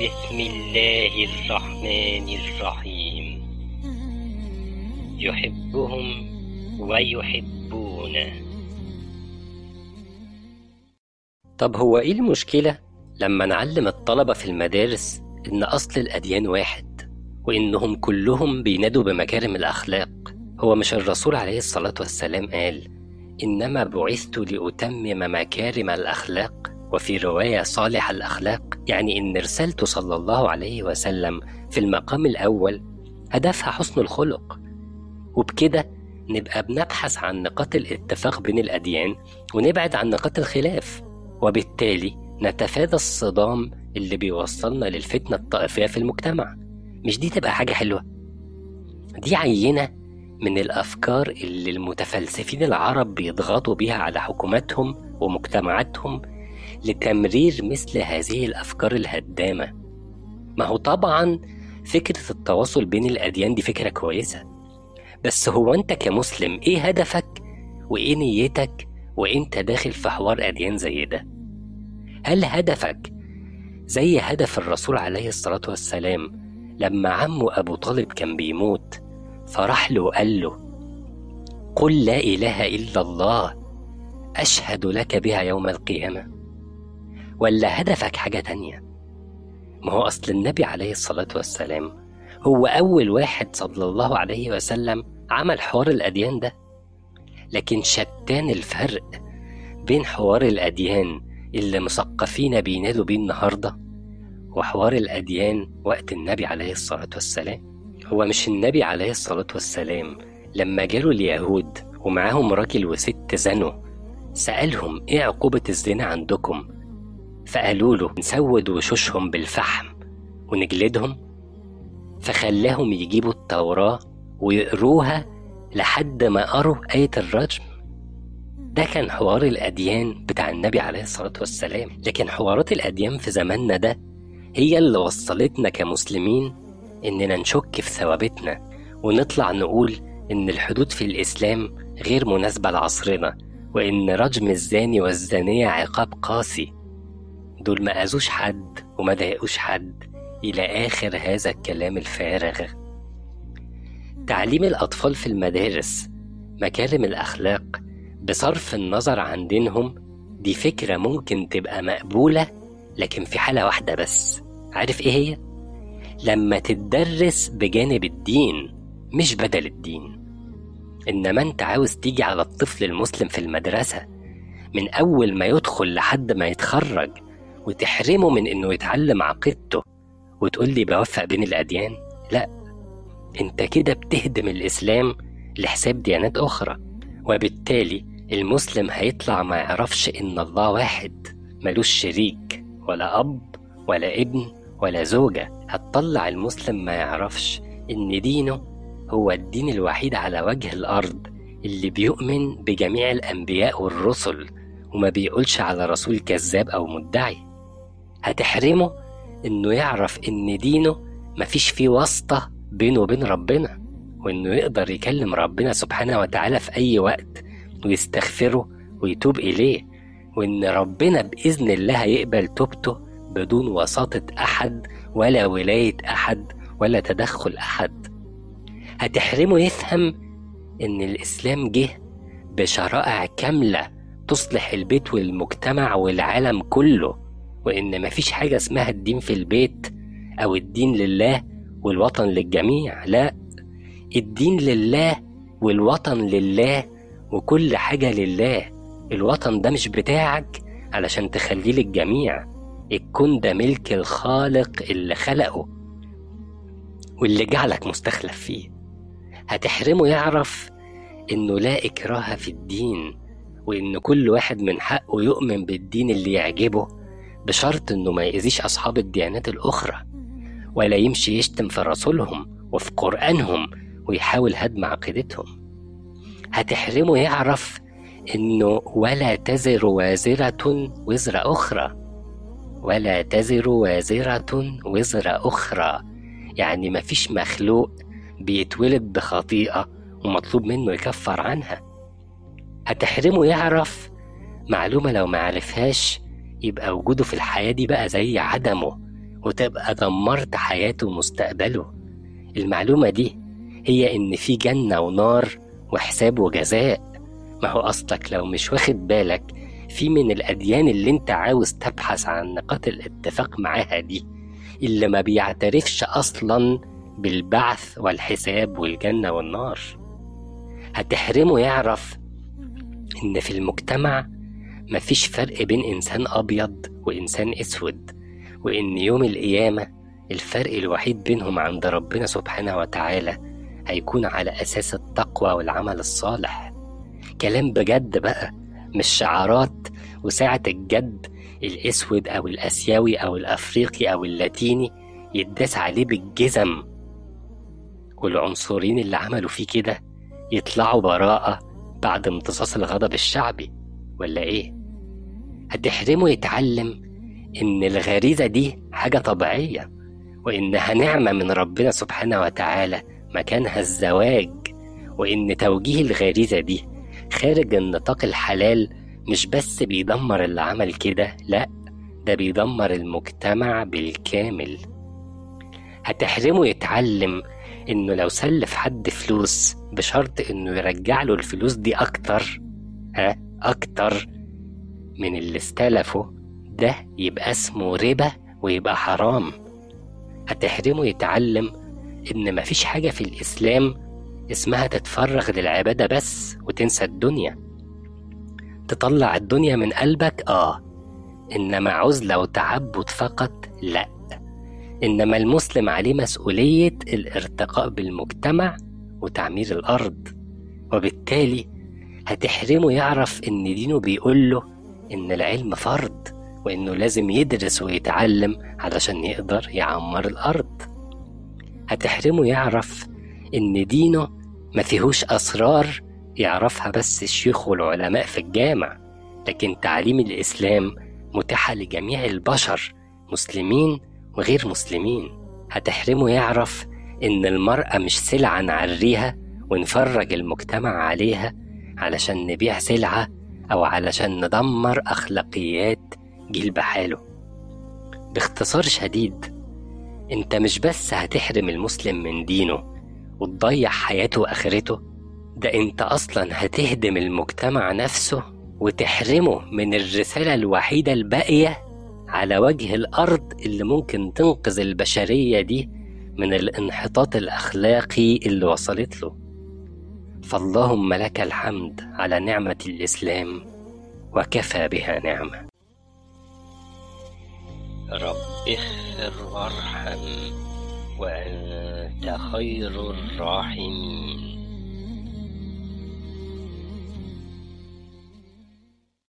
بسم الله الرحمن الرحيم. يحبهم ويحبونه. طب هو إيه المشكلة؟ لما نعلم الطلبة في المدارس إن أصل الأديان واحد وإنهم كلهم بينادوا بمكارم الأخلاق. هو مش الرسول عليه الصلاة والسلام قال إنما بعثت لأتمم مكارم الأخلاق وفي رواية صالح الأخلاق يعني إن رسالته صلى الله عليه وسلم في المقام الأول هدفها حسن الخلق. وبكده نبقى بنبحث عن نقاط الاتفاق بين الأديان ونبعد عن نقاط الخلاف وبالتالي نتفادى الصدام اللي بيوصلنا للفتنة الطائفية في المجتمع. مش دي تبقى حاجة حلوة؟ دي عينة من الأفكار اللي المتفلسفين العرب بيضغطوا بيها على حكوماتهم ومجتمعاتهم لتمرير مثل هذه الأفكار الهدامة. ما هو طبعا فكرة التواصل بين الأديان دي فكرة كويسة. بس هو أنت كمسلم إيه هدفك وإيه نيتك وإنت داخل في حوار أديان زي ده؟ هل هدفك زي هدف الرسول عليه الصلاة والسلام لما عمه أبو طالب كان بيموت فراح له وقال له قل لا إله إلا الله أشهد لك بها يوم القيامة. ولا هدفك حاجة تانية؟ ما هو أصل النبي عليه الصلاة والسلام هو أول واحد صلى الله عليه وسلم عمل حوار الأديان ده. لكن شتان الفرق بين حوار الأديان اللي مثقفين بينادوا بيه النهاردة وحوار الأديان وقت النبي عليه الصلاة والسلام. هو مش النبي عليه الصلاة والسلام لما جاله اليهود ومعاهم راجل وست زنوا سألهم إيه عقوبة الزنا عندكم؟ فقالوا له نسود وشوشهم بالفحم ونجلدهم فخلاهم يجيبوا التوراة ويقروها لحد ما قروا آية الرجم. ده كان حوار الأديان بتاع النبي عليه الصلاة والسلام. لكن حوارات الأديان في زماننا ده هي اللي وصلتنا كمسلمين إننا نشك في ثوابتنا ونطلع نقول إن الحدود في الإسلام غير مناسبة لعصرنا وإن رجم الزاني والزانية عقاب قاسي. دول ما أذوش حد وما ضايقوش حد إلى آخر هذا الكلام الفارغ. تعليم الأطفال في المدارس مكارم الأخلاق بصرف النظر عن دينهم دي فكرة ممكن تبقى مقبولة لكن في حالة واحدة بس. عارف إيه هي؟ لما تتدرس بجانب الدين مش بدل الدين. إنما أنت عاوز تيجي على الطفل المسلم في المدرسة من أول ما يدخل لحد ما يتخرج وتحرمه من إنه يتعلم عقيدته وتقول لي بوفق بين الأديان؟ لا. أنت كده بتهدم الإسلام لحساب ديانات أخرى وبالتالي المسلم هيطلع ما يعرفش إن الله واحد ملوش شريك ولا أب ولا ابن ولا زوجة. هتطلع المسلم ما يعرفش إن دينه هو الدين الوحيد على وجه الأرض اللي بيؤمن بجميع الأنبياء والرسل وما بيقولش على رسول كذاب أو مدعي. هتحرمه إنه يعرف إن دينه مفيش فيه واسطة بينه وبين ربنا وإنه يقدر يكلم ربنا سبحانه وتعالى في أي وقت ويستغفره ويتوب إليه وإن ربنا بإذن الله هيقبل توبته بدون وساطة أحد ولا ولاية أحد ولا تدخل أحد. هتحرمه يفهم إن الإسلام جه بشرائع كاملة تصلح البيت والمجتمع والعالم كله. وإن مفيش حاجة اسمها الدين في البيت أو الدين لله والوطن للجميع لا. الدين لله والوطن لله وكل حاجة لله. الوطن ده مش بتاعك علشان تخليه للجميع. الكون ده ملك الخالق اللي خلقه واللي جعلك مستخلف فيه. هتحرمه يعرف إنه لا إكراه في الدين وإن كل واحد من حقه يؤمن بالدين اللي يعجبه. بشرط إنه ما يأذيش أصحاب الديانات الأخرى ولا يمشي يشتم في رسولهم وفي قرآنهم ويحاول هدم عقيدتهم. هتحرمه يعرف إنه ولا تزر وازرة وزر أخرى. ولا تزر وازرة وزر أخرى. يعني مفيش مخلوق بيتولد بخطيئة ومطلوب منه يكفر عنها. هتحرمه يعرف معلومة لو معرفهاش يبقى وجوده في الحياة دي بقى زي عدمه وتبقى دمرت حياته ومستقبله المعلومة دي هي إن في جنة ونار وحساب وجزاء. ما هو أصلك لو مش واخد بالك في من الأديان اللي أنت عاوز تبحث عن نقاط الاتفاق معاها دي اللي ما بيعترفش أصلا بالبعث والحساب والجنة والنار. هتحرمه يعرف إن في المجتمع مفيش فرق بين إنسان أبيض وإنسان أسود وإن يوم القيامة الفرق الوحيد بينهم عند ربنا سبحانه وتعالى هيكون على أساس التقوى والعمل الصالح كلام بجد بقى مش شعارات وساعة الجد الأسود أو الآسيوي أو الأفريقي أو اللاتيني يتداس عليه بالجزم والعنصرين اللي عملوا فيه كده يطلعوا براءة بعد امتصاص الغضب الشعبي ولا إيه؟ هتحرمه يتعلم إن الغريزة دي حاجة طبيعية وإنها نعمة من ربنا سبحانه وتعالى مكانها الزواج. وإن توجيه الغريزة دي خارج النطاق الحلال مش بس بيدمر اللي عمل كده لأ ده بيدمر المجتمع بالكامل. هتحرمه يتعلم إنه لو سلف حد فلوس بشرط إنه يرجع له الفلوس دي أكتر ها أكتر من اللي استلفه ده يبقى اسمه ربا ويبقى حرام. هتحرمه يتعلم إن مفيش حاجة في الإسلام اسمها تتفرغ للعبادة بس وتنسى الدنيا. تطلع الدنيا من قلبك؟ آه. إنما عزلة وتعبد فقط لأ. إنما المسلم عليه مسؤولية الارتقاء بالمجتمع وتعمير الأرض. وبالتالي هتحرمه يعرف إن دينه بيقوله إن العلم فرض وإنه لازم يدرس ويتعلم علشان يقدر يعمر الأرض. هتحرمه يعرف إن دينه ما فيهوش أسرار يعرفها بس الشيوخ والعلماء في الجامع لكن تعليم الإسلام متاحة لجميع البشر مسلمين وغير مسلمين. هتحرمه يعرف إن المرأة مش سلعة نعريها ونفرج المجتمع عليها علشان نبيع سلعة أو علشان ندمر أخلاقيات جيل بحاله. باختصار شديد أنت مش بس هتحرم المسلم من دينه وتضيع حياته وآخرته ده أنت أصلا هتهدم المجتمع نفسه وتحرمه من الرسالة الوحيدة الباقية على وجه الأرض اللي ممكن تنقذ البشرية دي من الانحطاط الأخلاقي اللي وصلت له. فاللهم لك الحمد على نعمة الإسلام وكفى بها نعمة. رب اغفر وارحم وأنت خير الراحمين.